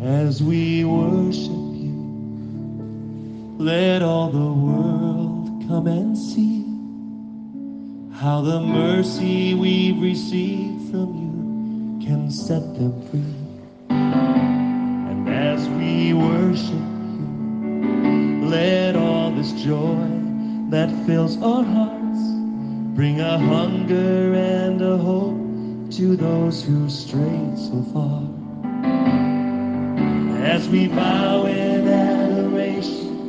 as we worship you. Let all the world come and see how the mercy we've received from you can set them free. And as we worship you, let all this joy that fills our hearts bring a hunger and a hope to those who strayed so far. As we bow in adoration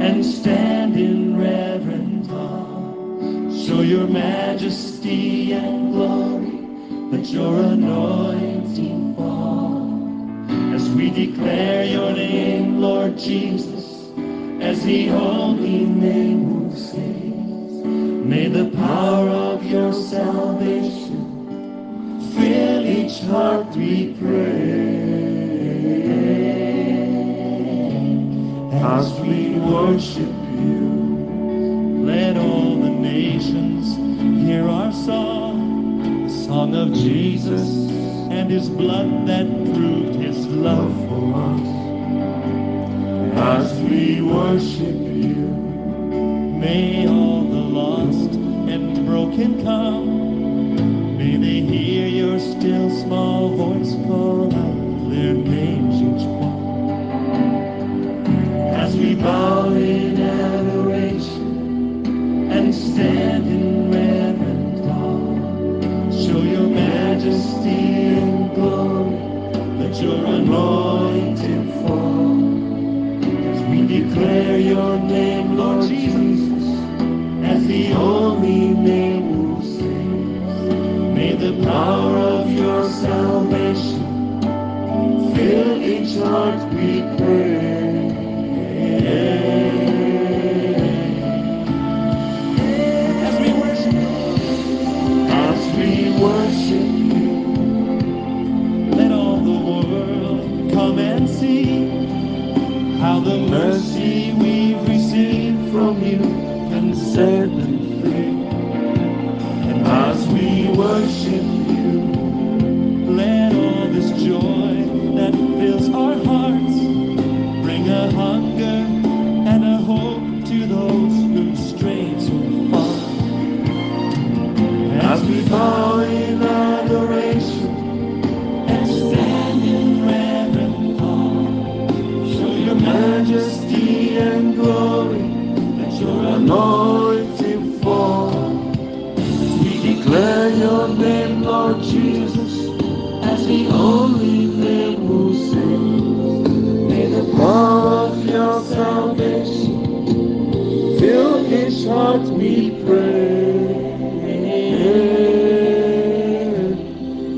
and stand in reverent awe, show your majesty and glory, let your anointing fall. As we declare your name, Lord Jesus, as the only name who saves, may the power of your salvation fill each heart we pray. As we worship you, let all the nations hear our song, the song of Jesus and his blood that proved his love for us. As we worship you, may all the lost and broken come. May they hear your still small voice each heart we pray.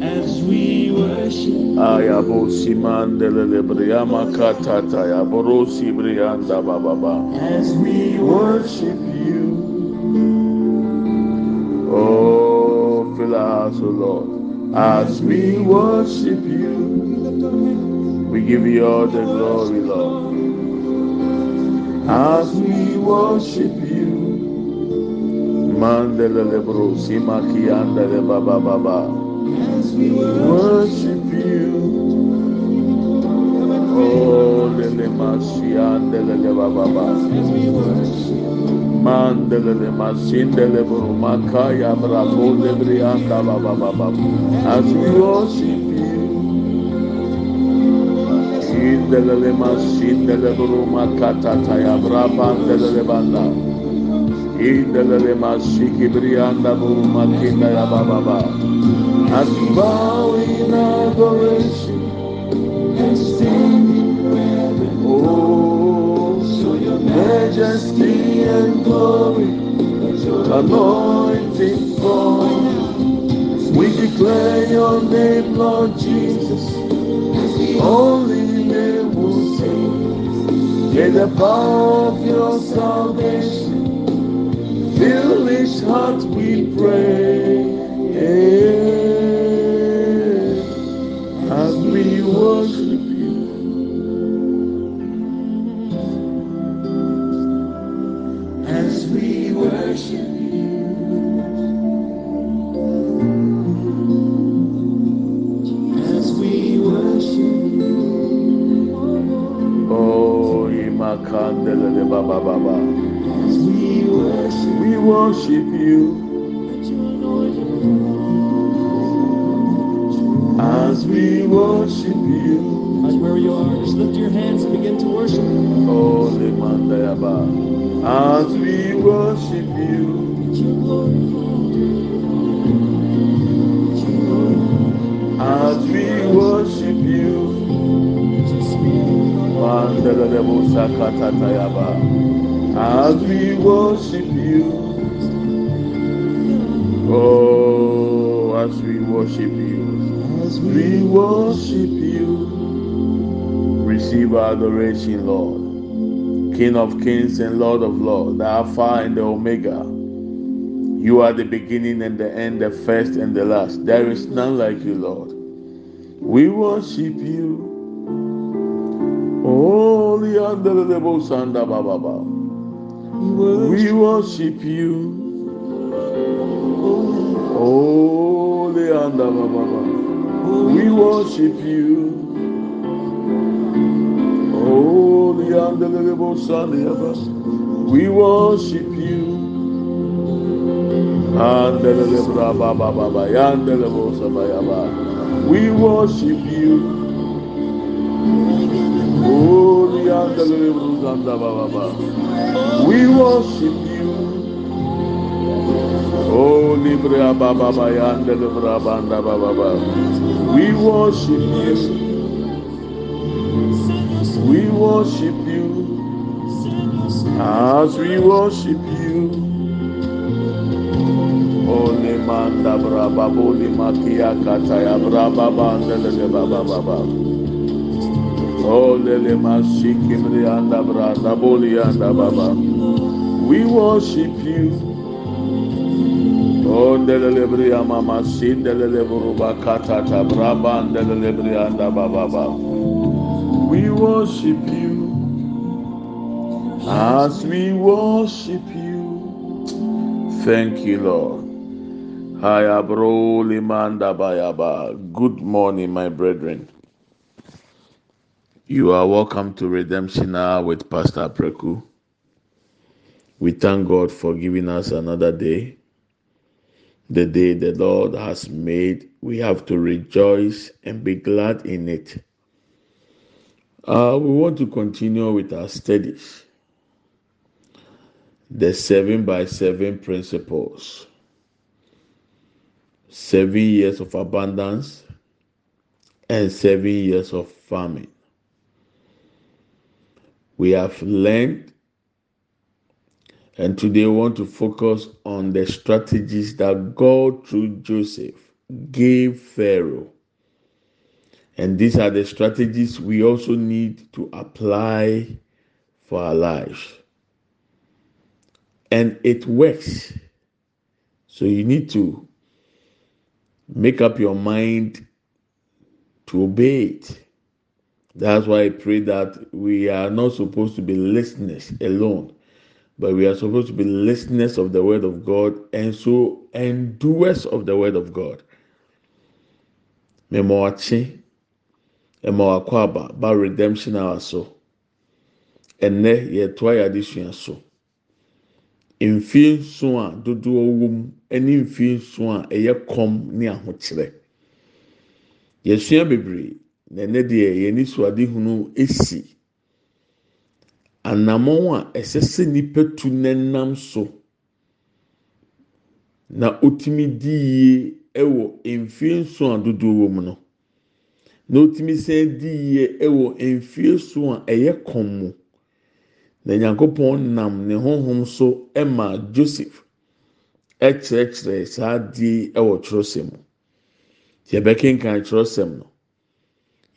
As we worship Ayabosi mandele katata bababa. As we worship you, Oh, fill our O Lord. As we worship you, we give you all the glory, Lord. As we worship you, mandele lebrosi makianda le baba baba. as we worship you, Oh, lele masiande le baba baba. as we worship Mandelele masindele buru makaya brabo lebrianda baba baba. As we worship you, indelele masindele buru makata taya brabandele banda. Indelele masiki brianda buru makinda ya baba. As we bow in adoration, and stand in oh, Show your majesty and glory. your anointing fall. We declare your name, Lord Jesus, only name who saves. May the power of your salvation fill his heart with praise as we worship you. As we worship you. As we worship you. Oh, Imakandelele Baba Baba. As we worship, you let your anointing as we worship you. Right where you are, just lift your hands and begin to worship. Holy Mandayaba. As we worship you. Let your glory fall. Let your glory fall. As we worship you. Let your spirit fall. Mandela Sakatayaba. As we worship you. Oh, as we worship you. As We worship you. Receive our adoration, Lord. King of kings and Lord of lords, the Alpha and the Omega. You are the beginning and the end, the first and the last. There is none like you, Lord. We worship you. Holy Andalebo Sanda Baba. We worship you. Holy Andalebo Baba. We worship you. Holy Sanda Baba. We worship you. Andalebo Baba Baba. Andalebo Sabayaba. We worship you. We worship you. Oh, Holy Bra Baba Bayanda Bra Banda Baba. We worship you. We worship you. As we worship you. Holy Manda Bra Baboli Makia Kataya Bra Baba Andele Baba Baba. Brianda Bra Daboli Anda Baba. We worship you. Oh, delelebri amama sin delelebru bakata tabraba delelebri anda bababa. We worship you as we worship you. Thank you, Lord. Hayabro limanda bayaba. Good morning, my brethren. You are welcome to Redemption Hour with Pastor Preku. We thank God for giving us another day the day the Lord has made. We have to rejoice and be glad in it. Uh, we want to continue with our studies. The seven by seven principles. Seven years of abundance and seven years of famine. We have learned and today we want to focus on the strategies that God through Joseph gave Pharaoh. And these are the strategies we also need to apply for our lives. And it works. So you need to make up your mind to obey it. That's why I pray that we are not supposed to be listeners alone but we are supposed to be listeners of the word of God and so and doers of the word of God. Memoachi, Emoakwaba, ba redemption hour so. Ɛnɛ yɛtoa yɛ adesua so. Mfie nso a dodoɔ wɔ mu ne mfie nso a ɛyɛ kɔm ne ahokyerɛ. Yɛsua na ɛnɛ deɛ yɛn ani so adehunu esi. anammɔn a ɛsɛ sɛ nipa tu nenam so. Na otumi di yie ɛwɔ mfie nso a dodoɔ wɔ mu no. Na otumi sɛn di yie ɛwɔ mfie so a ɛyɛ kɔn mu. Na nyankopɔn nam ne honhom so ɛma joseph ɛkyerɛkyerɛ saa die ɛwɔ twerɛsɛm yɛbɛkenkan twerɛsɛm no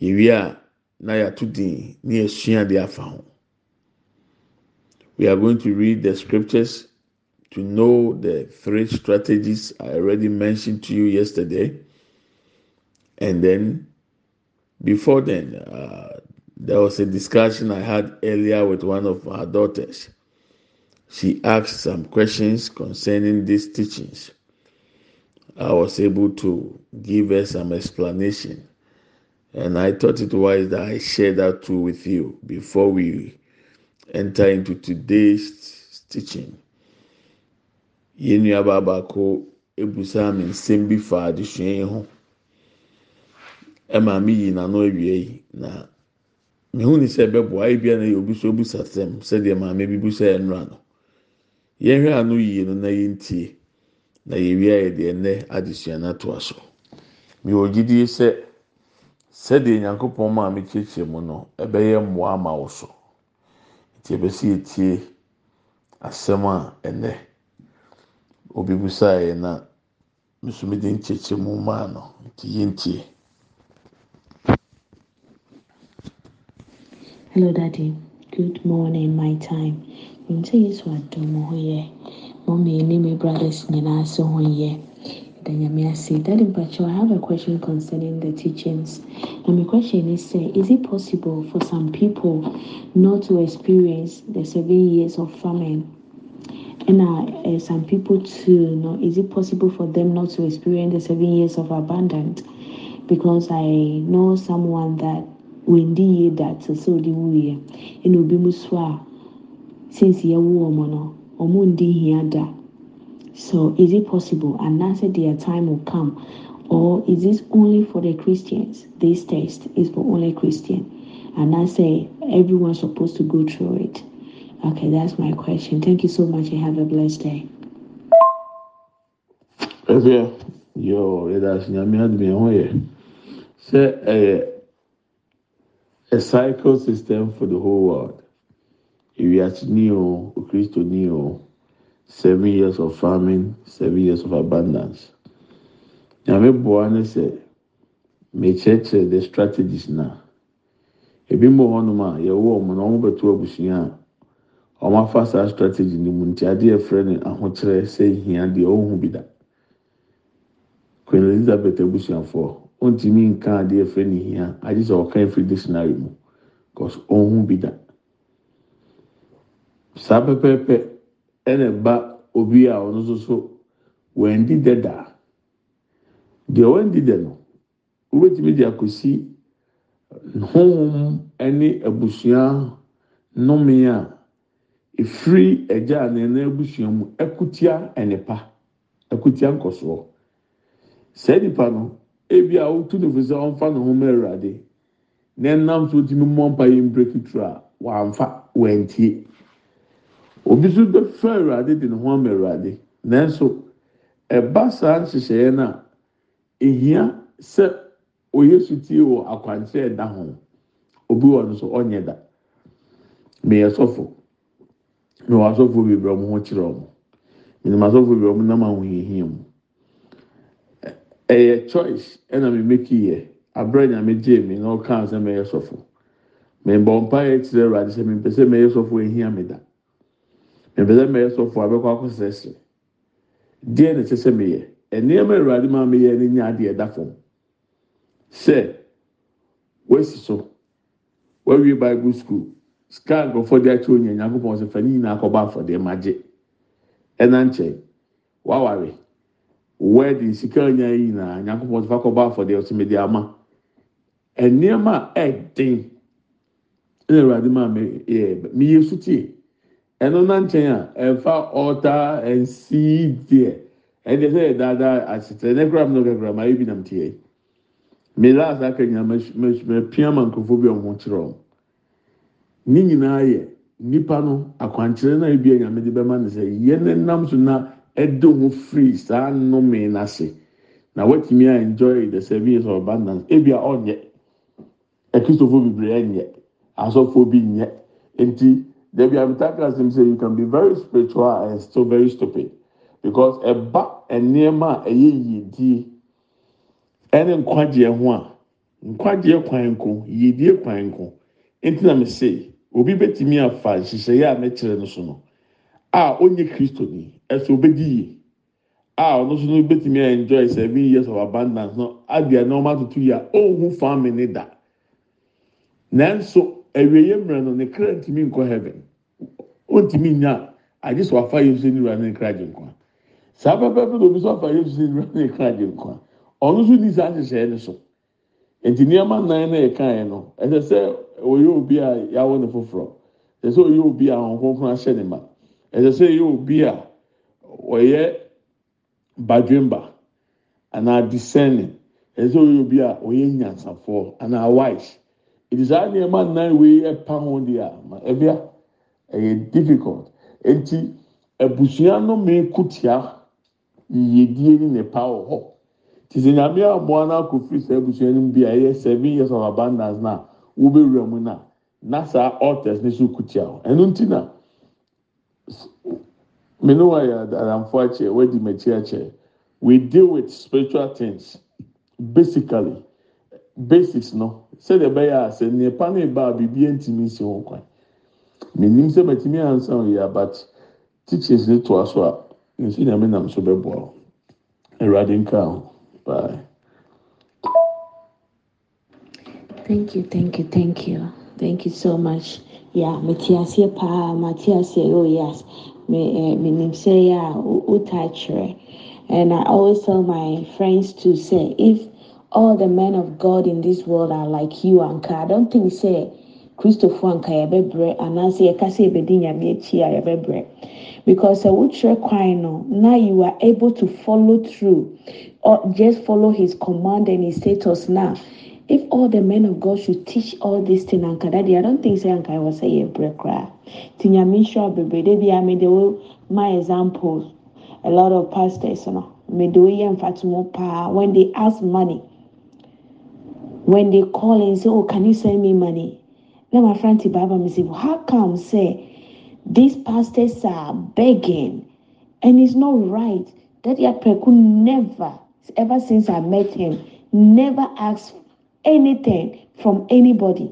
yɛwie a na yɛato din ne yɛsua de afa ho. We are going to read the scriptures to know the three strategies I already mentioned to you yesterday. And then, before then, uh, there was a discussion I had earlier with one of our daughters. She asked some questions concerning these teachings. I was able to give her some explanation. And I thought it wise that I share that too with you before we enter into today's teaching. Yɛn nua baa baako ebusa mi nsɛm mi n'ano awia na mehu ni sɛ ɛbɛboa ebi a na yɛ obi so obusa sɛm sɛdeɛ maame bi busa yɛn nora no yɛn hwɛ ano ato aso mi wɔ gyidie sɛdeɛ nyankopɔn maa mi kyerɛkyerɛ mu no ɛbɛyɛ mmoa ama wo so nti ɛbɛsi etie asɛm a ɛnɛ obi busa yɛ na nso de nkyerɛkyerɛ mu maa no nti yɛn tie. Hello, Daddy. Good morning, my time. Nti Yesu adum ho yɛ. Mommy ne me brothers nyinaa so ho yɛ. Da nyame ase. Daddy Mpacho, I have a question concerning the teachings. And my question is, is it possible for some people not to experience the seven years of famine? And uh, uh, some people too, no, is it possible for them not to experience the seven years of abundance? Because I know someone that wendi yie da te sɛ ɔde wuiɛ ɛna obi mu so a since wɔn no wɔn ndi hia da so is it possible? Anaasɛ their time will come. Or is this only for the christians? This test is for only christian. And I say everyone supposed to go through it. Okay that's my question. Thank you so much and have a blessed day. ɛfɛ yoo yɛda ase nyame adum yɛn ho yɛ sɛ ɛyɛ a cycle system for the whole world. Ewiase ni o okristo ni o seven years of farming seven years of abundance. Nyame boa ne sɛ mekyerɛkyerɛ the strategies na. Ebi mbɔ hɔnom a yɛwɔ wɔn na wɔn bɛto abusua a wɔn afa saa strategy ne mu. Nti adeɛ frɛ no ahokyerɛ sɛ hia deɛ ɔnhu bi da. Queen elizabeth abusuafoɔ ontumi nka adeɛ frɛ no hia agye sɛ ɔka efiri dictionary mu cause ɔnhu bi da. Saa pɛpɛɛpɛ ɛna ɛba obi a ɔno nso so wɔndi dɛ daa. Deɛ wɔndi dɛ no wobɛtumi de akɔsi honhom ɛne abusua nnome a efiri ɛgya a nana abusua mu ɛkutia ɛnipa ɛkutia nkɔsoɔ. Saa nipa no ebi a wotu ne fo sɛ ɔnfa ne ho ma awurade na ɛnam so tumi mmɔ mpa yɛ mbreki turo a wamfa wɔntie obi nso bɛfɛ awurade de ne ho ama awurade. Nanso ɛba saa nhyehyɛeɛ no a ehia sɛ oyɛ sutie wɔ akwankyerɛ ɛda ho. Obi wɔ no so ɔnyɛ da. Meyɛ sɔfo. Mewɔ asɔfo bebree ɔmo ho kyerɛ ɔmo. Menim asɔfo bebree ɔmo nam ahohiahia mu. Ɛyɛ choice ɛna me make yɛ. Abere nyame gye mi na ɔka sɛ mɛyɛ sɔfo. Mɛbɔ mpa yɛ kyerɛ awurade sɛ mepɛ sɛ mɛyɛ sɔfo ehia mi da. Mepɛ sɛ mɛyɛ sɔfo abɛkɔ akɔsrɛsrɛ deɛ na ɛkyɛ sɛ meyɛ nneɛma awurade maa meyɛ ne nya adeɛ ɛda fam. Sɛ wasi so wawie bible school sika nkurɔfoɔ de akyerɛ onyaa nyankopɔn sɛ fani nyinaa akɔbɔ afɔdeɛ ma gye ɛna nkyɛn waware wedding sika onyaa yi nyinaa nyankopɔn sɛ fa kɔbɔ afɔdeɛ ɔsɛ mede ama. Nneɛma a ɛden ɛna awurade maa me yɛ meyɛ sutie ɛno na nkyɛn a ɛfa ɔta nsi deɛ ɛdeɛ sɛ yɛ daadaa asetɛ ne kura mu no kakra maa ebi nam teɛ me last aka nyina mɛ pia ma nkurɔfoɔ bi a wɔn kyerɛ wɔn ne nyinaa yɛ nipa no akwankyerɛ na ebi a nyame de bɛma ne sɛ yɛn nam so na ɛde ho firi saa nnome n'ase na watumi a enjoy the years of abundance. Ebi a ɔnyɛ ɛkristofo bebree ɛnyɛ asɔfo bi nyɛ nti debi abita class say you can be very spiritual and still very stupid. Because ɛba nneɛma a ɛyɛ yiedie ɛne nkwagyeɛ ho a nkwagyeɛ kwan nko yiedie kwan nko nti na me say obi betumi afa nhyehyɛeɛ a mekyerɛ no so no a onye kristo ni ɛsɛ obedi yie a ɔno nso no betumi a enjoy seven years of abundance no adeɛ na ɔmo atoto yie a ɔnhu faami ne da. Nanso awieɛ mmerɛ no ne kra ntumi nkɔ heaven. Ɔntumi nya agye sɛ wafa yesu ne wura ne kra gye nkwa. Saa pɛpɛpɛ na obi nso afa yesu ne wura ne kra gye nkwa. Ɔno nso ni saa nhyehyɛeɛ no so. Nti nneɛma nan na yɛka yɛ no ɛsɛ sɛ wɔyɛ obi a yɛawo ne foforɔ. Ɛsɛ sɛ ɔyɛ obi a kɔnkɔn ahyɛ ne ma. Ɛsɛ sɛ ɔyɛ obi a ɔyɛ badwemba anaa discerning ɛsɛ sɛ ɔyɛ obi a ɔyɛ nyansafoɔ anaa wise. nti saa nneɛma nnan wei ɛpa ho deɛ a ma ɛbia ɛyɛ difficult. Nti abusua no mmeeku tia yiedie ne ne pa wɔ hɔ ti sɛ nyame amoa no akɔfiri saa abusua no mu bi a ɛyɛ seven years of abundance na wobɛwura mu na na saa altars ne so kutia hɔ ɛno nti na me ne wayɛ adamfo akyɛ wadi m'akyi akyɛ we deal with spiritual things basically. basics no sɛdeɛ ɛbɛyɛ a sɛ nneɛpa no eba a biribi ntumi nsi ho kwan menim sɛ bɛtumi ansa yɛ abat teachings ne toa so a nso nyame nam so bɛboa o awurade nka ho bye. Thank you, thank you, thank you, thank you so much. Yeah, metiaseɛ paa, metiaseɛ oh yes, me eh, me nim sɛ yɛ a kyerɛ, and I always tell my friends to say if. All the men of God in this world are like you, Anka, I don't think say Christopher Anka yɛbɛbrɛ anaasɛ yɛka sɛ yɛbɛdi nyame akyi a yɛbɛbrɛ because uh, now you are able to follow through or just follow his command and his status now. If all the men of God should teach all these things anka daddy I don't think say anka I was say yɛbrɛ koraa ti nyame nhyira bebree de bi a me de wo my examples a lot of pastors no me de wo yɛ mfatomo paa when they ask money when they call and say oh can you send me money? Na my friend ti baba me say how come say these pastors are begging and it's not right that Yapreku never ever since I met him never asked anything from anybody.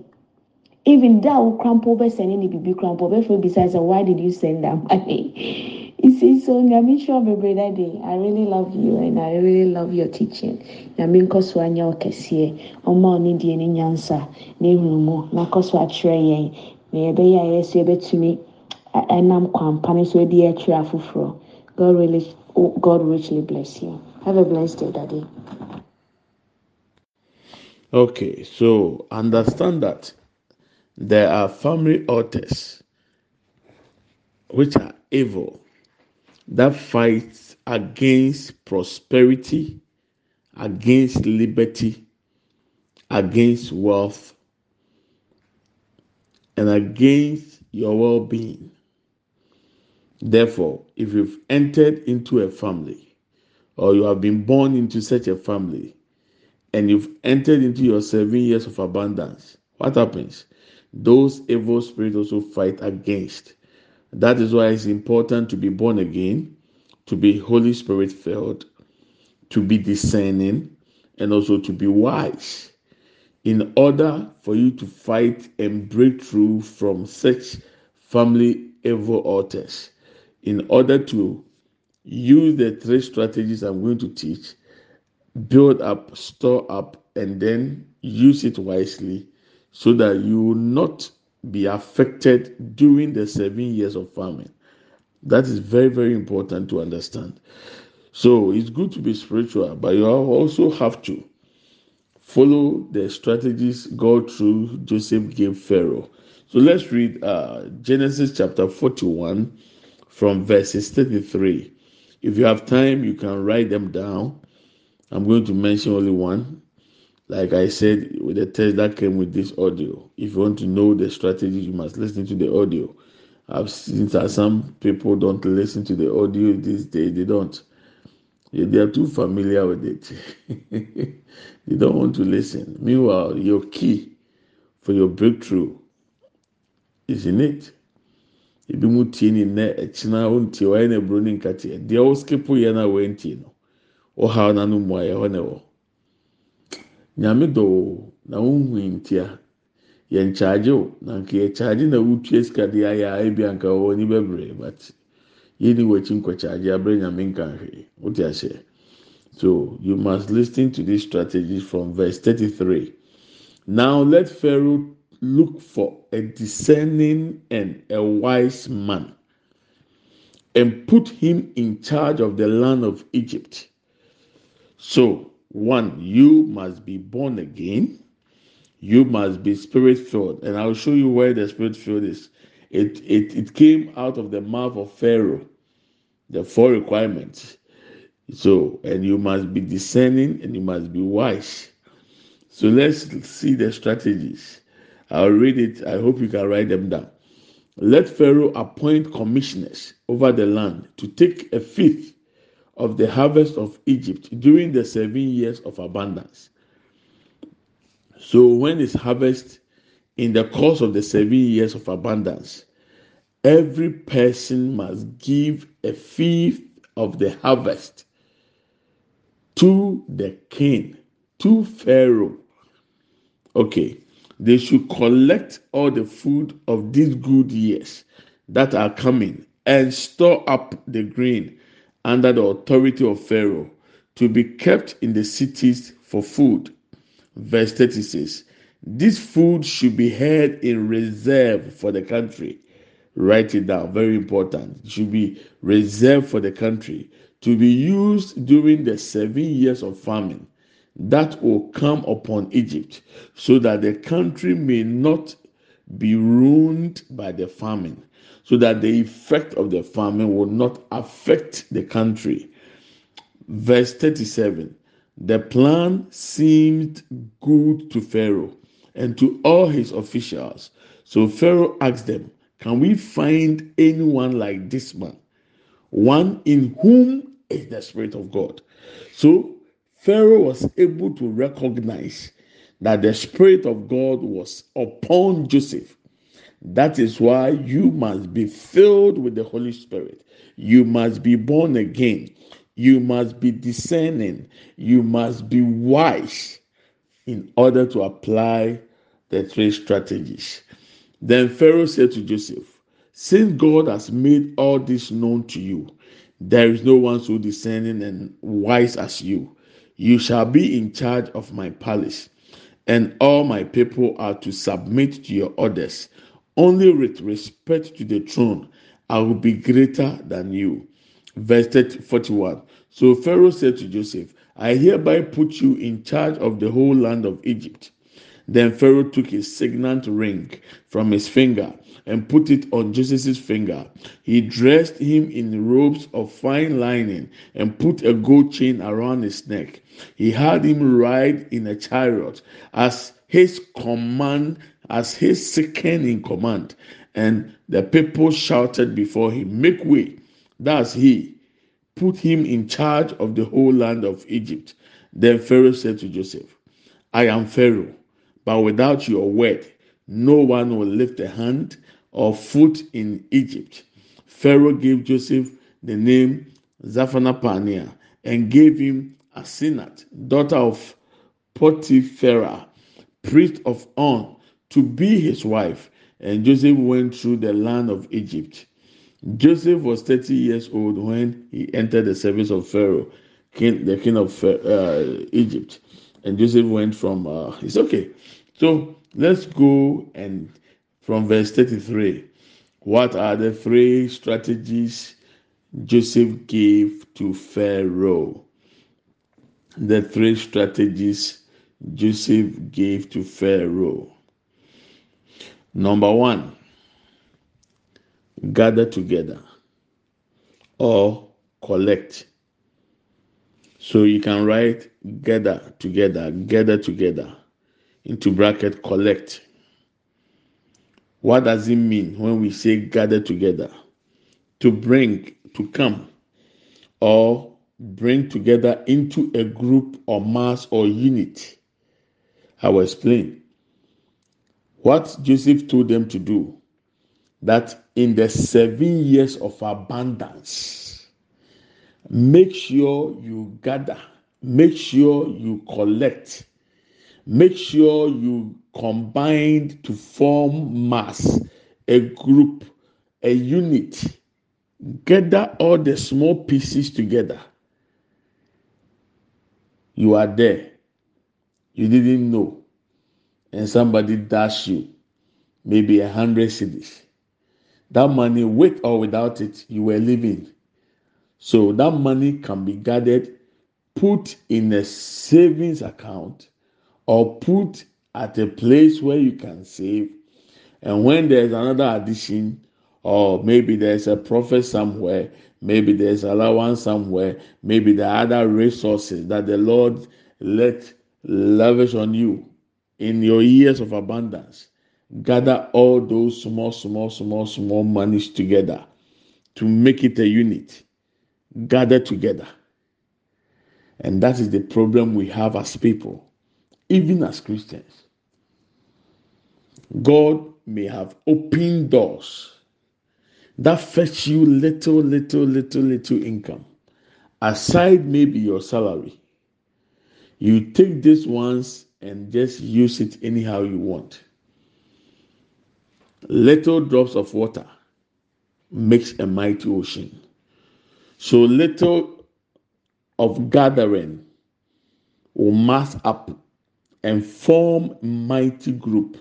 Even that will crumple by sending the baby crumple besides why did you send that money you see so that day i really love you and i really love your teaching. Nyame nkɔ so anya ɔkɛseɛ ɔma ɔne deɛ ne nyansa na ehunu mu na akɔ so akyerɛ yɛn na yɛbɛyɛ a yɛsɛ yɛbɛtumi ɛnam kwampa no so adi akyerɛ afoforɔ god really oh, god richly bless you. Have a blessed day daddy. Okay, so understand that there are family altars which are evil that fights against prosperity, against liberty, against wealth, and against your well being. Therefore, if you've entered into a family or you have been born into such a family and you've entered into your seven years of abundance, what happens? Those evil spirits also fight against. That is why it's important to be born again, to be Holy Spirit filled, to be discerning, and also to be wise in order for you to fight and break through from such family evil altars. In order to use the three strategies I'm going to teach, build up, store up, and then use it wisely so that you will not be affected during the seven years of famine. That is very, very important to understand. So it's good to be spiritual, but you also have to follow the strategies God through Joseph gave Pharaoh. So let's read uh, Genesis chapter 41 from verses 33. If you have time, you can write them down. I'm going to mention only one. Like I said, with the test that came with this audio. If you want to know the strategy, you must listen to the audio. I've seen that some people don't listen to the audio these days. They don't. They are too familiar with it. they don't want to listen. Meanwhile, your key for your breakthrough is in it. ebi mu tie ni nnɛ ɛkyina ontie wɔayɛ na eburo ne nkateɛ deɛ ɔskipo yɛ na wɔntie no ɔhaw n'ano mu ayɛ hɔ na ɛwɔ nyame dɔ o na ohun ntia yɛn kyaagye o na nka yɛ kyaagye na wotua sika de ayɛ a ebi anka wɔn but yɛn ni wɔakyi nkɔkyaagye abere nyame nka wote ahyɛ so you must listen to this strategy from verse thirty-three. Now let pharaoh look for a discerning and a wise man and put him in charge of the land of Egypt. So, one, you must be born again, you must be spirit filled, and I'll show you where the spirit filled is. it, it, it came out of the mouth of Pharaoh, the four requirements. So, and you must be discerning and you must be wise. So let's see the strategies. I'll read it. I hope you can write them down. Let Pharaoh appoint commissioners over the land to take a fifth of the harvest of Egypt during the seven years of abundance. So when it's harvest in the course of the seven years of abundance, every person must give a fifth of the harvest to the king, to Pharaoh. Okay, they should collect all the food of these good years that are coming and store up the grain under the authority of Pharaoh to be kept in the cities for food. Verse 36 This food should be held in reserve for the country. Write it down, very important. It should be reserved for the country to be used during the seven years of famine that will come upon Egypt, so that the country may not be ruined by the famine, so that the effect of the famine will not affect the country. Verse 37 The plan seemed good to Pharaoh and to all his officials. So Pharaoh asked them, Can we find anyone like this man? One in whom is the Spirit of God. So Pharaoh was able to recognize that the Spirit of God was upon Joseph. That is why you must be filled with the Holy Spirit. You must be born again. You must be discerning. You must be wise in order to apply the three strategies. Then Pharaoh said to Joseph, Since God has made all this known to you, there is no one so discerning and wise as you. You shall be in charge of my palace, and all my people are to submit to your orders. Only with respect to the throne, I will be greater than you. Verse 41. So Pharaoh said to Joseph, I hereby put you in charge of the whole land of Egypt. Then Pharaoh took his signet ring from his finger and put it on Joseph's finger. He dressed him in robes of fine linen and put a gold chain around his neck. He had him ride in a chariot as his command, as his second in command. And the people shouted before him, Make way. Thus he put him in charge of the whole land of Egypt. Then Pharaoh said to Joseph, I am Pharaoh, but without your word, no one will lift a hand or foot in Egypt. Pharaoh gave Joseph the name Zaphenath-Paaneah and gave him Asenath, daughter of Potiphera, priest of On, to be his wife. And Joseph went through the land of Egypt. Joseph was 30 years old when he entered the service of Pharaoh, king, the king of uh, Egypt. And Joseph went from, uh, it's okay. So let's go and from verse 33. What are the three strategies Joseph gave to Pharaoh? The three strategies Joseph gave to Pharaoh. Number one, gather together or collect. So you can write gather together, gather together into bracket collect. What does it mean when we say gather together? To bring, to come, or bring together into a group or mass or unit. I will explain. What Joseph told them to do, that in the seven years of abundance, make sure you gather, make sure you collect, make sure you combine to form mass, a group, a unit. Gather all the small pieces together. You are there. You didn't know. And somebody dash you maybe a hundred cedis. That money, with or without it, you were living. So that money can be gathered, put in a savings account, or put at a place where you can save and when there's another addition or maybe there's a profit somewhere maybe there's allowance somewhere maybe there are other resources that the lord let lavish on you in your years of abundance gather all those small small small small monies together to make it a unit. Gather together. And that is the problem we have as people even as christians. God may have opened doors. That fetch you little, little, little, little income, aside maybe your salary. You take this ones and just use it anyhow you want. Little drops of water makes a mighty ocean. So little of gathering will mass up and form mighty group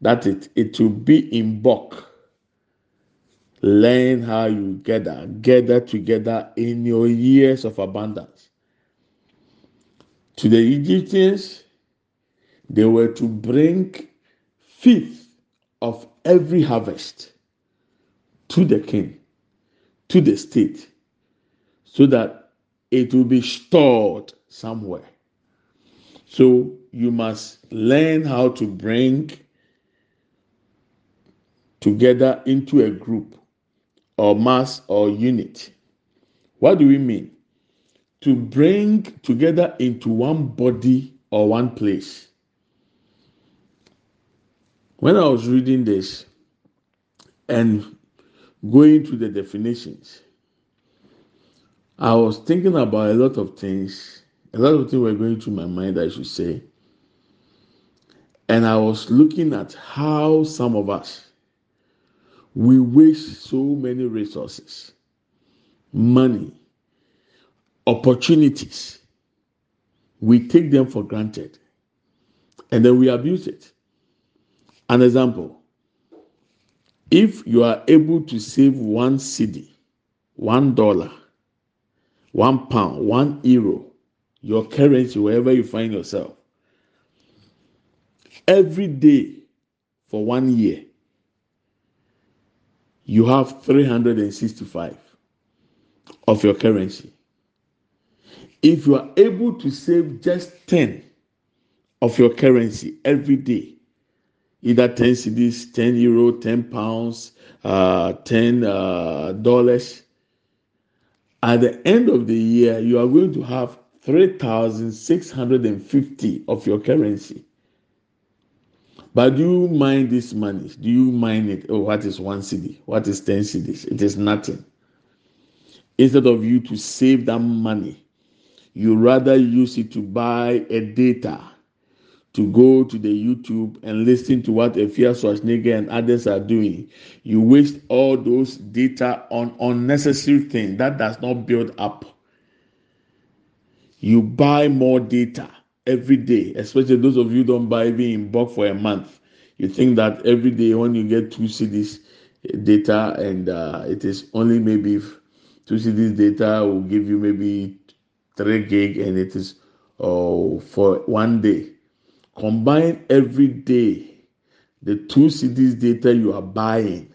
that it, it will be in bulk Learn how you gather, gather together in your years of abundance. To the Egyptians, they were to bring fifth of every harvest to the king, to the state, so that it will be stored somewhere. So you must learn how to bring together into a group or mass or unit. What do we mean? To bring together into one body or one place. When I was reading this and going to the definitions, I was thinking about a lot of things. A lot of things were going through my mind, I should say. And I was looking at how some of us, we waste so many resources, money, opportunities. We take them for granted and then we abuse it. An example if you are able to save one cedi, one dollar, one pound, one euro, your currency, wherever you find yourself, every day for one year you have 365 of your currency. If you are able to save just 10 of your currency every day, either 10 cedis, 10 euro, 10 pounds, uh, 10 uh, dollars, at the end of the year, you are going to have 3,650 of your currency. But do you mind this money? Do you mind it? Oh, what is one cedi? What is 10 cedis? It is nothing. Instead of you to save that money, you rather use it to buy a data to go to the YouTube and listen to what Afia Schwarzenegger and others are doing. You waste all those data on unnecessary things that does not build up. You buy more data every day, especially those of you don't buy even in bulk for a month. You think that every day when you get two cedis data and uh, it is only maybe two cedis data will give you maybe three gig and it is oh, for one day. Combine every day the two cities data you are buying,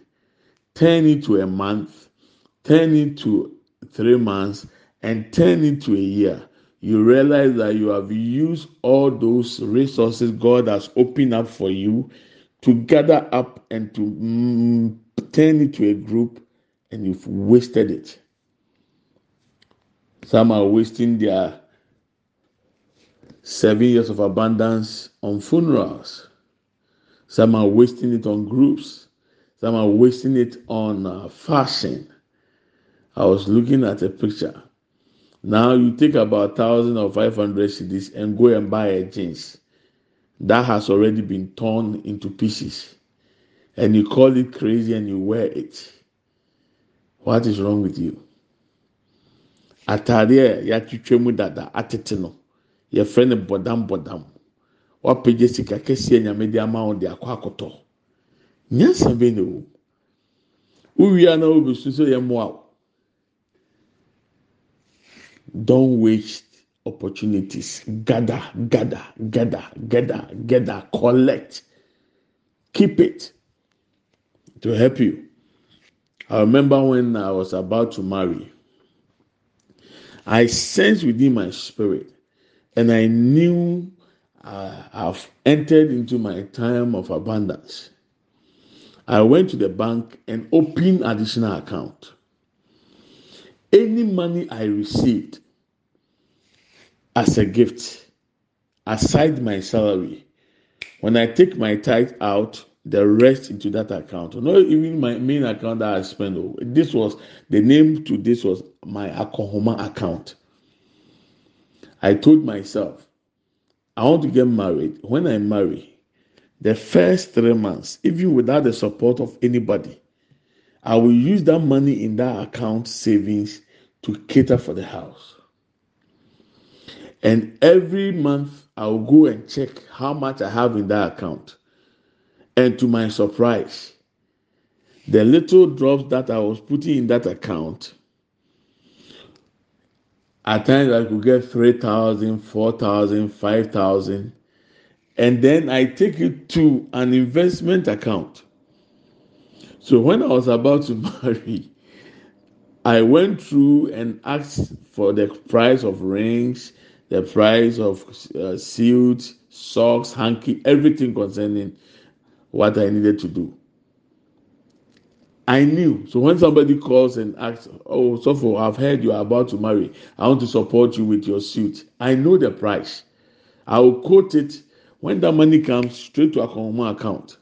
turn it to a month, turn it to three months, and turn it to a year. You realize that you have used all those resources God has opened up for you to gather up and to mm, turn it to a group, and you've wasted it. Some are wasting their seven years of abundance on funerals. Some are wasting it on groups. Some are wasting it on uh, fashion. I was looking at a picture now you take about thousand or five hundred cedis and go and buy a jeans that has already been torn into pieces, and you call it crazy and you wear it. What is wrong with you? Ataadeɛ yɛatwitwa mu dada atete yɛfrɛ no bɔdam bɔdam wapagye sika kɛseɛ nyame de ama wɔn de akɔ akɔtɔ nyansa bɛ na ewu wowia na obesu so yɛ mmoa Don't waste opportunities. Gather, gather, gather, gather, gather, collect. Keep it. to help you. I remember when I was about to marry, I sensed within my spirit, and I knew uh, I've entered into my time of abundance. I went to the bank and opened additional account. Any money I received as a gift, aside my salary, when I take my tithe out, the rest into that account. Not even my main account that I spend. Oh, this was the name to this was my Akohoma account. I told myself, I want to get married. When I marry, the first three months, even without the support of anybody, I will use that money in that account savings to cater for the house. And every month, I will go and check how much I have in that account and to my surprise, the little drops that I was putting in that account, at times I could get 3,000, 4,000, 5,000. And then I take it to an investment account. So when I was about to marry, I went through and asked for the price of rings, the price of uh, suits, socks, hanky, everything concerning what I needed to do. I knew. So when somebody calls and asks, "Oh, so for I've heard you are about to marry. I want to support you with your suit." I know the price. I will quote it when the money comes straight to common account.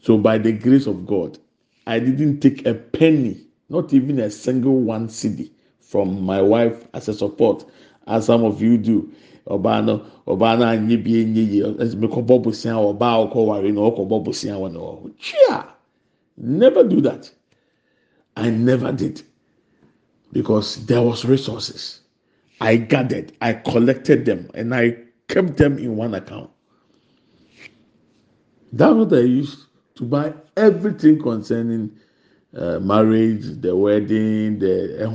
So by the grace of God, I didn't take a penny, not even a single one cedi from my wife as a support, as some of you do ɔbaa no ɔbaa no anye bi enye yie ɛsɛ mi kɔ bɔ bosia ɔwɔ twia never do that i never did because there was resources i gathered i collected them and i kept them in one account that's what i used to buy everything concerning uh, marriage the wedding the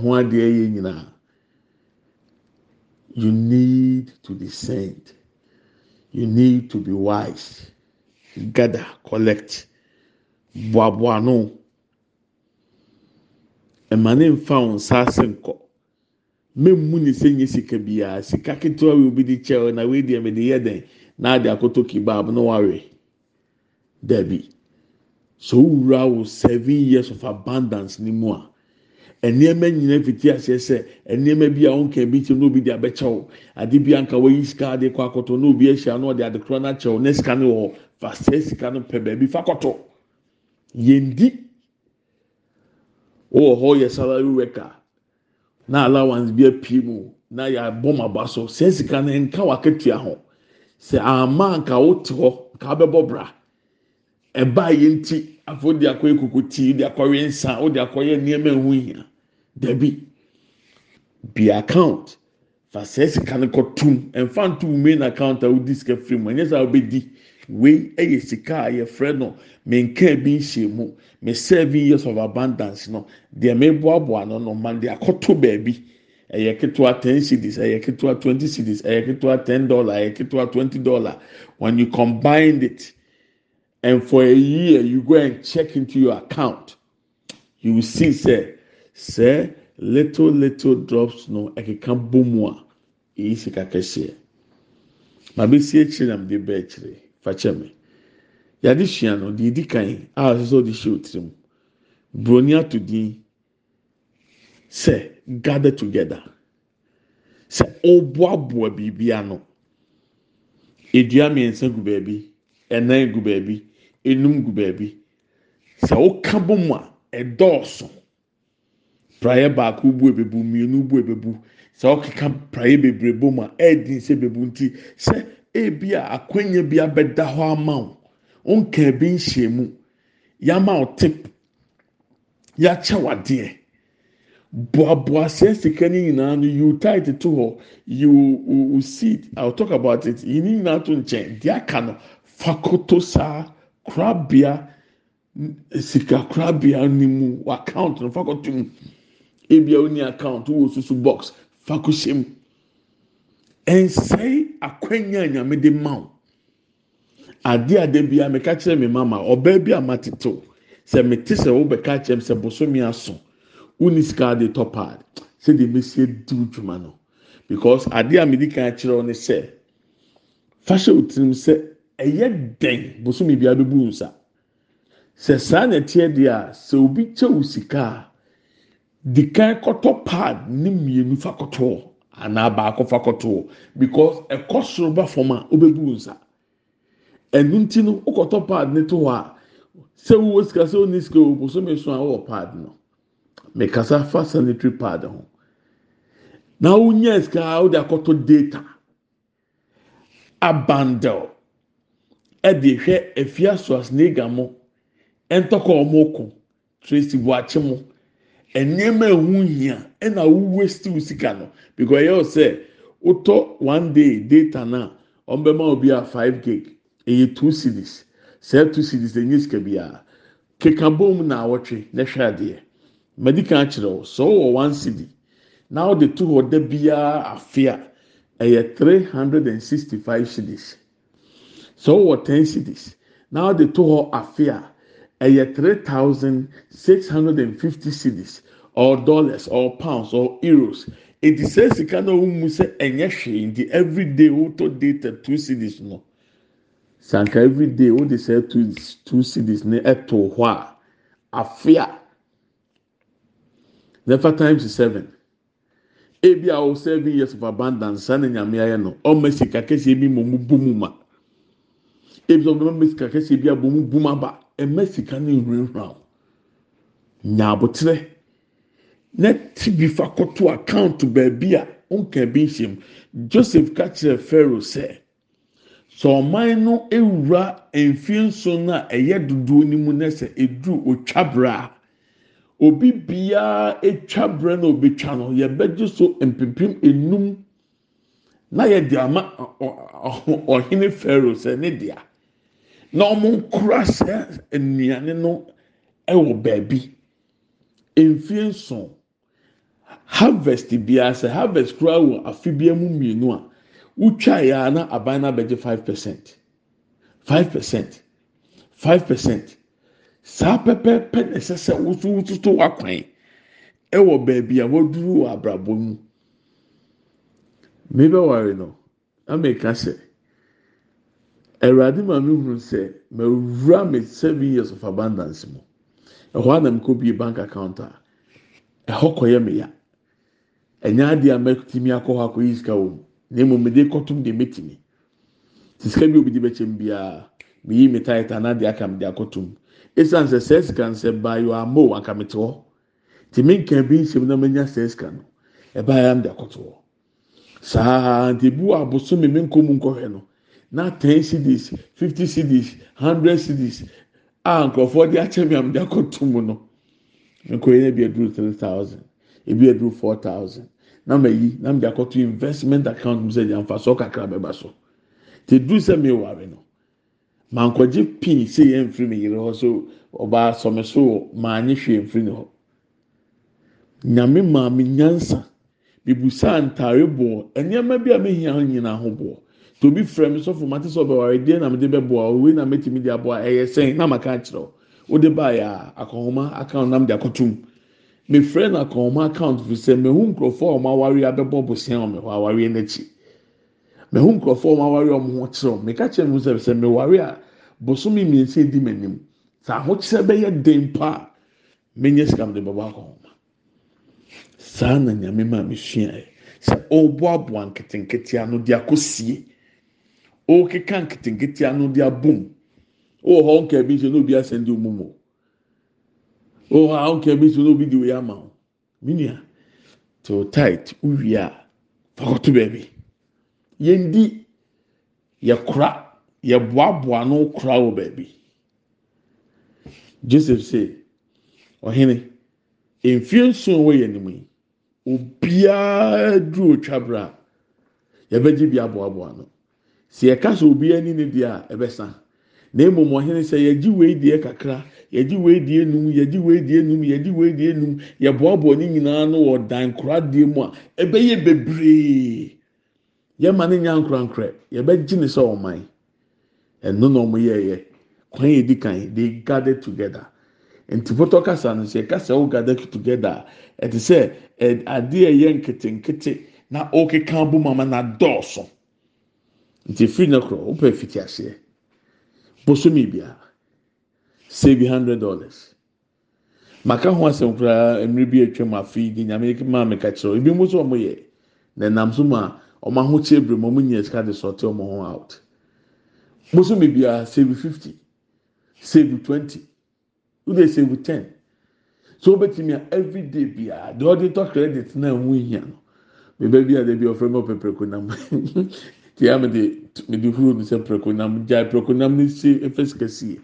you need to descend. You need to be wise. Gather, collect. Boaboa no. Ɛma ne nfa wɔn nsa ase nkɔ. Mmemu ne sɛ nye sika biara. Sika ketewa bi obi de kyɛw na wei deɛ mede yɛ dɛn na ade akoto kebab no ware. Dabi. So wura wo seven years of abundance ne mu a. nneɛma nyinaa fiti aseɛ sɛ nneɛma bi a wɔnka bi kyɛm na obi de abɛkyɛw ade bi anka wɔyi sika de kɔ akoto na obi ahyia na ɔde ade korɔ na sika no wɔ fa sɛ sika no pɛ baabi fa kɔtɔ yɛn di wɔwɔ hɔ yɛ salary worker. Na allowance bi apue mu na yɛabɔ mu aba so sɛ sika no nka wakatua ho. Sɛ ama nka wote hɔ nka abɛbɔ bra ɛbaa yɛn ti afɔ de akɔyɛ kukuti de akɔyɛ nsa de akɔyɛ nneɛma ɛho hia dabi bi account. Fa sɛ sika no kɔ tum ɛnfa ntum main account a wodi sika firi mu ɛnyɛ sɛ ɔbɛdi wei ɛyɛ sika a yɛfrɛ no. Menka bi nhyɛ mu. Me seven years of abundance no. Deɛ meboaboa no no. Man de akɔto baabi ɛyɛ ketewa ten cedis ɛyɛ ketewa twenty cedis ɛyɛ ketewa ten dollar ɛyɛ ketewa twenty dollar. When you combine it and for a year you go and check into your account you will see say say little little drops no. Ɛkeka bɔ mu a eyi sika kɛseɛ ma bɛ si akyire na mde bɛ akyire fakyɛ mi. Yade sua no deɛ edi kan a ɔsɛ ɔde hyɛ otiri mu. Broni ato din sɛ gather together. Sɛ ɔboaboa biribi ano edua mmiɛnsa gu baabi ɛnan gu baabi enum gu baabi sɛ ɔka bɔ mu a ɛdɔɔso praeɛ baako bu ebebu mmienu bu ebebu sɛ ɔkeka praeɛ bebree bɔ mu a ɛɛdi nsɛ bebu nti sɛ ebi a akwanya bi abɛda hɔ ama wo. Nka bi nhyɛ mu yama wo tip. Yakyɛ wadeɛ boaboa sɛ sika ne nyinaa no you tie to hɔ. You will see it. I will talk about it. Yi ne nyinaa to nkyɛn. Deɛ aka no fakoto saa korabea sika korabea ne mu. Account no fakoto mu. Ebi a oni account wɔ susu box fako hyɛ mu. Nsɛn akwanya nyame de ma wo. Ade ade bi a meka kyerɛ mi mama ɔbaa bi a ma tetew sɛ mete sɛ wobɛka kyɛm sɛ bosomi aso woni sika de tɔ paad sɛdeɛ mesie di dwuma no. Because adeɛ a medi kan kyerɛ ne sɛ fahyɛ otirim sɛ ɛyɛ dɛn bosomi bi abɛbu nsa? Sɛ saa na ɛteɛ deɛ a sɛ obi kyɛ wo sika di kan kɔtɔ paad ne mmienu fa kɔtɔ anaa baako fa kɔtɔ because ɛkɔ soro ba fam a wobɛbu nsa. Ɛnu ti no wokɔtɔ paad ne to hɔ a sɛ wowɔ sika sɛ wonni sika wɔ bosomi so a wɔwɔ paad no. Mekasa fa sanitary pad ho. Na wonya sika a wode akɔtɔ data. Abandel. Ɛde hwɛ efia soasenega mo. Ɛntɔkɔ ɔmo ko. Tracy buakye mo nneɛma ehu hia ɛna wowe still sika no because ɛyɛ sɛ wotɔ one day data na bɛma obi a five gig. Ɛyɛ two cities sɛ two cities ɛnyɛ sika biara keka bom na awɔtwe na hwɛ adeɛ medical akyerɛ wo sɛ ɔwɔ one city na ɔde to hɔ da biara afe a ɛyɛ three hundred and sixty five cities sɛ ɔwɔ ten cities na ɔde to hɔ afe a ɛyɛ three thousand six hundred and fifty cities or dollars or pounds or euros. Eti sɛ sika na wɔn mu sɛ ɛnyɛ hwee nti everyday wotɔ data two cities no sanka everyday wode sɛ two two cities ne ɛto hɔ a afe a never times seven. Ebi a wɔ seven years of abundance saa na nyame ayɛ no ɔmma sika kɛseɛ bi ma ɔmo bu mu ma ebi sɛ ɔmo sika kɛseɛ bi a ɔmo bu mu aba ɛmma sika no nwurawura nyaabotere. Na ti bi fa kɔto account baabi a ɔnka bi nhyɛm joseph ka kyerɛ pharaoh sɛ sɛ ɔman no ewura mfie nson no a ɛyɛ dodoɔ no mu na sɛ eduru otwa bra obi biara etwa brɛ na obetwa no yɛbɛgye so mpempem enum na yɛde ama ɔhene pharaoh sɛ ne dea na wɔn nkura sɛ nnuane no ɛwɔ baabi mfie nson. Harvest biara sɛ harvest kura wɔ afe bia mu mmienu a wotwa yɛ a na aban na abɛgye five percent. Five percent. Five percent. Saa pɛpɛɛpɛ na ɛsɛ sɛ wosowososo wakwan. Ɛwɔ baabi a waduru wɔ abrabɔ mu. Mebɛware no ameka sɛ awurade ma mi hunu sɛ mawura me seven years of abundance mu. Ɛhɔ anam kɔ bie bank account a ɛhɔ kɔyɛ mi ya. Ɛnyɛ adi a mɛtumi akɔ hɔ akɔ sika wɔ mu. Na emu mi kɔtum de mɛtumi. Sika bi obi de bɛkyɛ biara mi yi mi taayɛ aka mi de akɔtum esan sɛ sɛ sika nsɛ baayɔ amo anka mi te hɔ. Te mi nkan bi nsɛm na mɛnya sɛ sika no ɛbaayɛ am de akɔto hɔ. Saa nti ebi wɔ abosom mi mi nkɔ nkɔhwɛ no. Na ten cds fifty cds hundred cds a nkurɔfoɔ de akyɛ mi am de akɔto mu no nkɔyɛ ebi aduru three thousand ebi aduru four thousand. Na ma yi na ma de akɔto investment account mu sɛ yɛnfa so kakra bɛba so. Te duru sɛ mi ware no. Mankɔgye pin sɛ yɛn mfiri mi yere hɔ so ɔbaa sɔmi so maa nye hwee mfiri ne hɔ. Nyame maame nyansa bibusa ntaare boɔ. Nneɛma bi a mehia ho nyinaa ho boɔ tobi fira mi ma ti sọ bẹẹ ọrẹ diẹ na mi de bẹ na mi mi de abọ ẹ yẹ na ma ka kyerɛ o de ba yà akọhoma account nam de akọtum mi na akọhoma account fi sẹ mehu nkurɔfoɔ a wɔn awari abɛbɔ bosia wɔn wɔ awari n'akyi. Mehu nkurɔfoɔ a wɔn awari wɔn ho kyerɛ mi ka kyerɛ mi sɛ sɛ mi wari a bosomi mmiɛnsa di m'anim. Sɛ ahokyerɛ bɛyɛ den pa mi nye sika de bɛbɔ akọhoma saa na nyame maa mi sua sɛ ɔɔbɔ ɔrekeka nketenkete ano de abom ɔwɔ hɔ nkaa bi nso na obi asɛn de ɔmo mu ɔwɔ hɔ nkaa bi nso na obi de oyi ama wo minia te o tight uwie a fakɔto baabi yɛn di yɛ kora yɛ boaboa no kora wɔ baabi joseph sɛ ɔhene mfie nson a wɔyɛ anim yi obiara duro otwa bra. Yɛbɛgye bi aboaboa no si yɛka sɛ obiara ani ne deɛ a ɛbɛsa na emom ɔhene sɛ yɛgye wei deɛ kakra. Yɛgye wei deɛ num yɛgye wei deɛ num yɛgye wei deɛ num yɛboaboa ne nyinaa no wɔ dan koradeɛ mu a ɛbɛyɛ bebree. Yɛma ne nya nkorankorɛ yɛbɛgye ne sɛ ɔman ɛno na ɔmo yɛɛyɛ kwan yɛ di kan they gather together. Nti pɔtɔ kasa no sɛ kasa o gather together ɛte sɛ ɛ adeɛ yɛ nketenkete na ɔkeka ama na dɔɔso nti firi ne korɔ wopɛ fiti aseɛ. Bosomi biara save hundred dollars. Maka ho asɛm koraa mmiri bi atwam afi di nyame maa mi ka kyerɛw ebi mu nso wɔn yɛ na nam so mu a wɔn ahokyere bere mu wɔn nyɛ sika de sɔte wɔn ho out. Bosomi biara save fifty save twenty wode save ten. So wobɛtumi a everyday biara deɛ ɔde tɔ credit na ɛho hia no bebe bi a de bi ɔfrɛ mi ɔpɛ prɛko nam tia sɛ nam nam ne se sie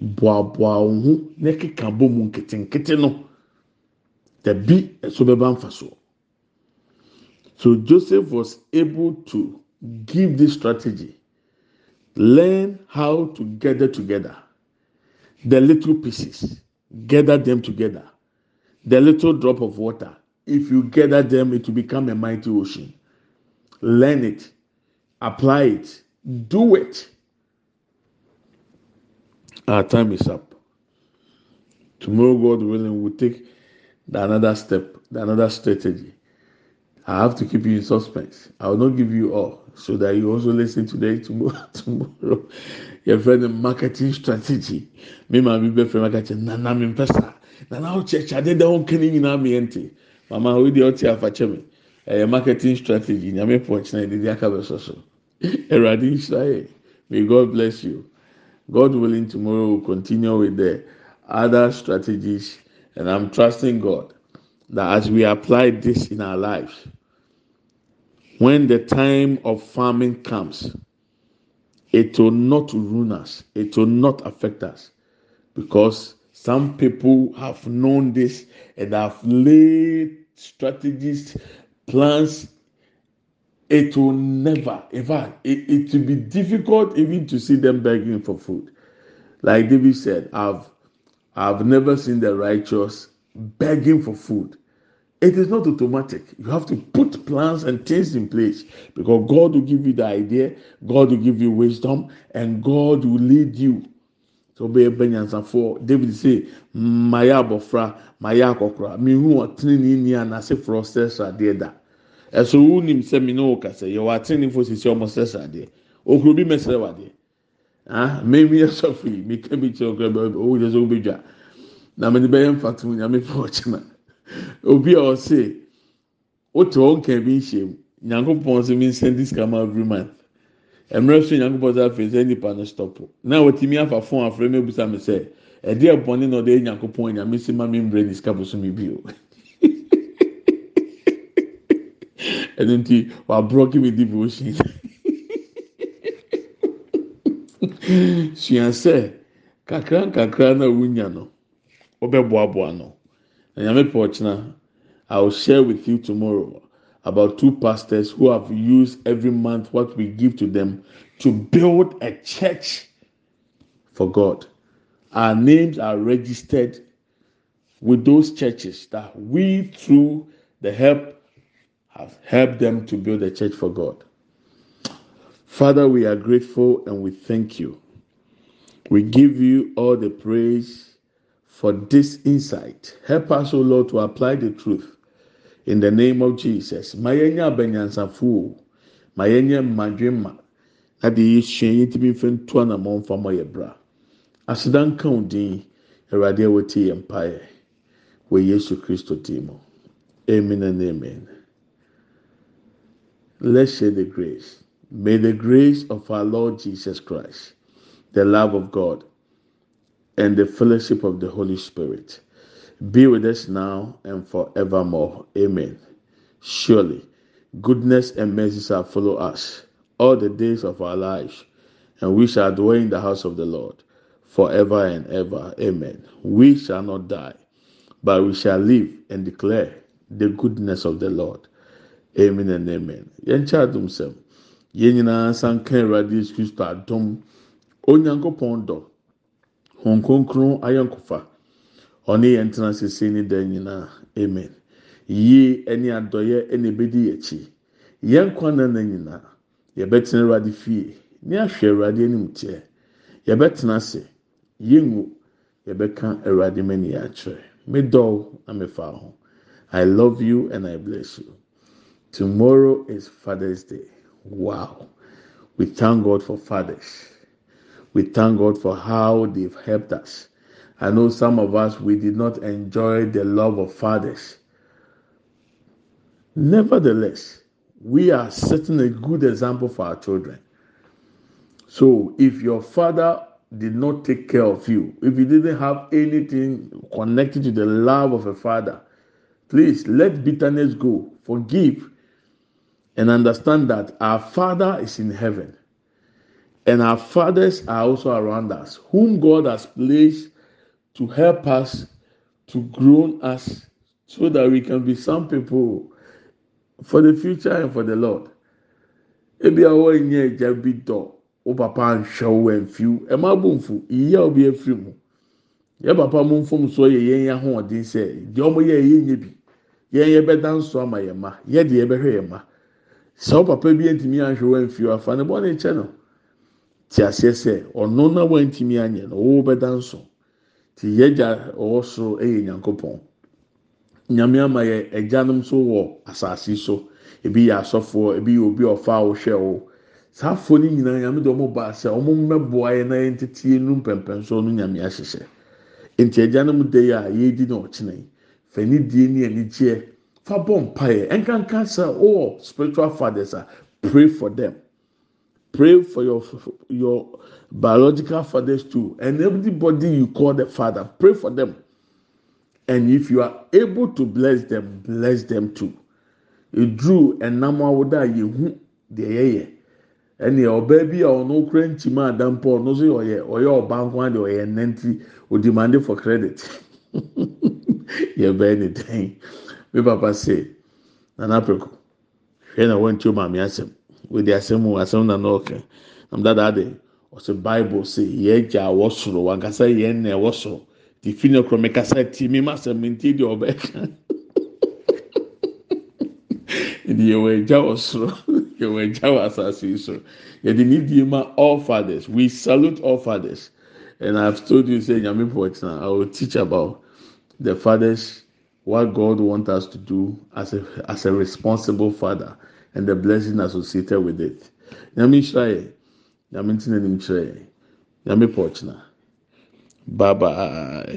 boaboa wo ho na keka bɔ mu nketenkete no. Dabi ɛso bɛba nfa so joseph was able to give this strategy. Learn how to gather together. The little pieces gather them together. The little drop of water if you gather them it will become a mighty ocean learn it apply it do it our time is up. Tomorrow, God willing, we'll take the another step, the another strategy. I have to keep you in suspense. I will not give you all so that you also listen today, tomorrow, tomorrow. Your friend the marketing strategy. Me ma be friend marketing. Nana me pesa. Nana o church ade da on kani nyina me ente. Mama we dey oti afache me. Eh marketing strategy. Nyame punch na dey aka be so so. Eradi Israel. May God bless you. God willing, tomorrow we'll continue with the other strategies. And I'm trusting God that as we apply this in our lives, when the time of farming comes, it will not ruin us, it will not affect us. Because some people have known this and have laid strategies, plans it will never, in fact, it, it will be difficult even to see them begging for food. Like David said, I've I've never seen the righteous begging for food. It is not automatic. You have to put plans and things in place because God will give you the idea, God will give you wisdom, and God will lead you. ɔbɛyɛ bɛnyansafoɔ david sɛ mayɛ abɔfra mayɛ akɔkora. Mehu ɔtenene ni anase forɔ sɛsradeɛ da. Ɛso wonim sɛ me ne wo kasa yɛwɔ atenenefoɔ sisi ɔmo sɛsradeɛ okuro bi mɛsrɛ wadeɛ ah mɛmi yɛ sɔfo yi meka bi kyerɛ okuro bɛ owu yɛ sɛ obedwa na mɛ de bɛyɛ mfa to mu nyame fɔ ɔkyena obi a ɔse wote wɔn kɛn bi nhyɛm nyankopɔn sɛ mi nsɛn disc am every month. Mmerɛ so nyankopɔn sɛ afei sɛ nipa no stop. Na wɔtumi afa fon afrɛ mi ebusa mi sɛ ɛdeɛ bɔnne na ɔde nyankopɔn nyame si ma mi mbrɛ ne sika boso mi bi o. ɛno nti waborɔke me devotion. Sua sɛ kakra nkakra na wunya no wɔbɛboaboa no. Na nyame pɛ ɔkyena. I will share with you tomorrow about two pastors who have used every month what we give to them to build a church for god our names are registered with those churches that we through the help have helped them to build a church for God. Father, we are grateful and we thank you. We give you all the praise for this insight. Help us, O Lord, to apply the truth in the name of Jesus. Mayenya benyansafu, mayenya madwema, na de yɛsua yɛn ti bi mfe ntoa na mo nfa mo yɛ bra. Asedan ka o din, Awurade Yesu. Amen and amen. Let's share the grace. May the grace of our Lord Jesus Christ, the love of God, and the fellowship of the Holy Spirit be with us now and forevermore. Amen. Surely, goodness and mercy shall follow us all the days of our lives, and we shall dwell in the house of the Lord forever and ever. Amen. We shall not die, but we shall live and declare the goodness of the Lord. amen and amen yɛn kyɛ adum sɛm yɛn nyinaa san ka awurade yesu kristo adum onyankopɔn dɔ hɔn kronkron ayɔnkofa ɔne yɛn tena sese ne dan nyinaa amen. Yie ɛne adɔyɛ ɛna ebedi akyi yɛn kwan na na. Nyinaa yɛbɛtena awurade fie. Ne ahwɛ awurade anim teɛ yɛbɛtena ase. Yɛngu yɛbɛka awurade mani me dɔw na ho. I love you and i bless you. Tomorrow is father's day. Wow. We thank god for fathers. We thank god for how they've helped us i know some of us we did not enjoy the love of fathers nevertheless we are setting a good example for our children so if your father did not take care of you, if you didn't have anything connected to the love of a father, please let bitterness go. Forgive and understand that our Father is in heaven. And our fathers are also around us, whom God has placed to help us to grow us so that we can be some people for the future and for the Lord. Ebi awo nye eja bi dɔ wo papa anhwɛ wo amfiw ɛma abo mfu yiyia obi afiri mu. Yɛ papa mu mfom so yɛ yɛn ahoɔden sɛ deɛ ɔmo yɛ yɛ nye bi. Yɛn yɛ bɛda nso ama yɛn ma yɛ deɛ yɛbɛhwɛ yɛn ma. Sɛ papa bi ntumi anhwɛ wo amfiw afa ne bɔ ne kyɛ no. Te aseɛ sɛ ɔno na wantumi anyɛ no wo bɛda nso te yɛgya ɔwɔ soro ɛyɛ nyankopɔn. Nyame ama yɛ ɛgyanom so wɔ asaase so. Ebi yɛ asɔfoɔ ebi yɛ obi ɔfa a ɔhwɛ wo. saa afọ no nyinaa nyame de ɔmo ba sɛ ɔmo mmɛboa yɛ na yɛn tete nu mpɛmpɛnso no nyame ahyehyɛ. Nti agya no mu da yi a yɛredi na ɔkyena yi. Fani die ne anigyeɛ. Fa bɔ mpaeɛ. Nkanka sɛ ɔwɔ spiritual fathers a pray for them. Pray for your your biological fathers too and everybody you call the father pray for them. And if you are able to bless them bless them too. Eduru ɛnam awoda a yehu deɛ yɛyɛ. ɛnna ɔbaa bi a ɔno kura nkyima adampɔ ɔno nso ɔyɛ ɔyɛ ɔbaa nko ara deɛ ɔyɛ nɛnti odimande for credit. Yɛ bɛyɛ ne dan mi papa say nana pɛko hwɛ na wɔn ti o maame asɛm wɔde asɛm mu asɛm na na ɔka nam dada de ɔsɛ bible say yɛ gya awɔ soro wankasa yɛn na ɛwɔ soro ti fi na kuro mi kasa ti mi ma asɛm mi ti deɛ ɔbɛka ɛdi yɛ wɔ ɛgya wɔ soro. yɛwɔ agya wɔ asase yi so yɛde ne die ma all fathers. We salute all fathers. And i have told you say nyame pɔtena i will teach about the fathers what god want us to do as a as a responsible father and the blessing associated with it. Nyame yɛ nyame ntena nim kyerɛ nyame pɔ ɔkyena bye bye.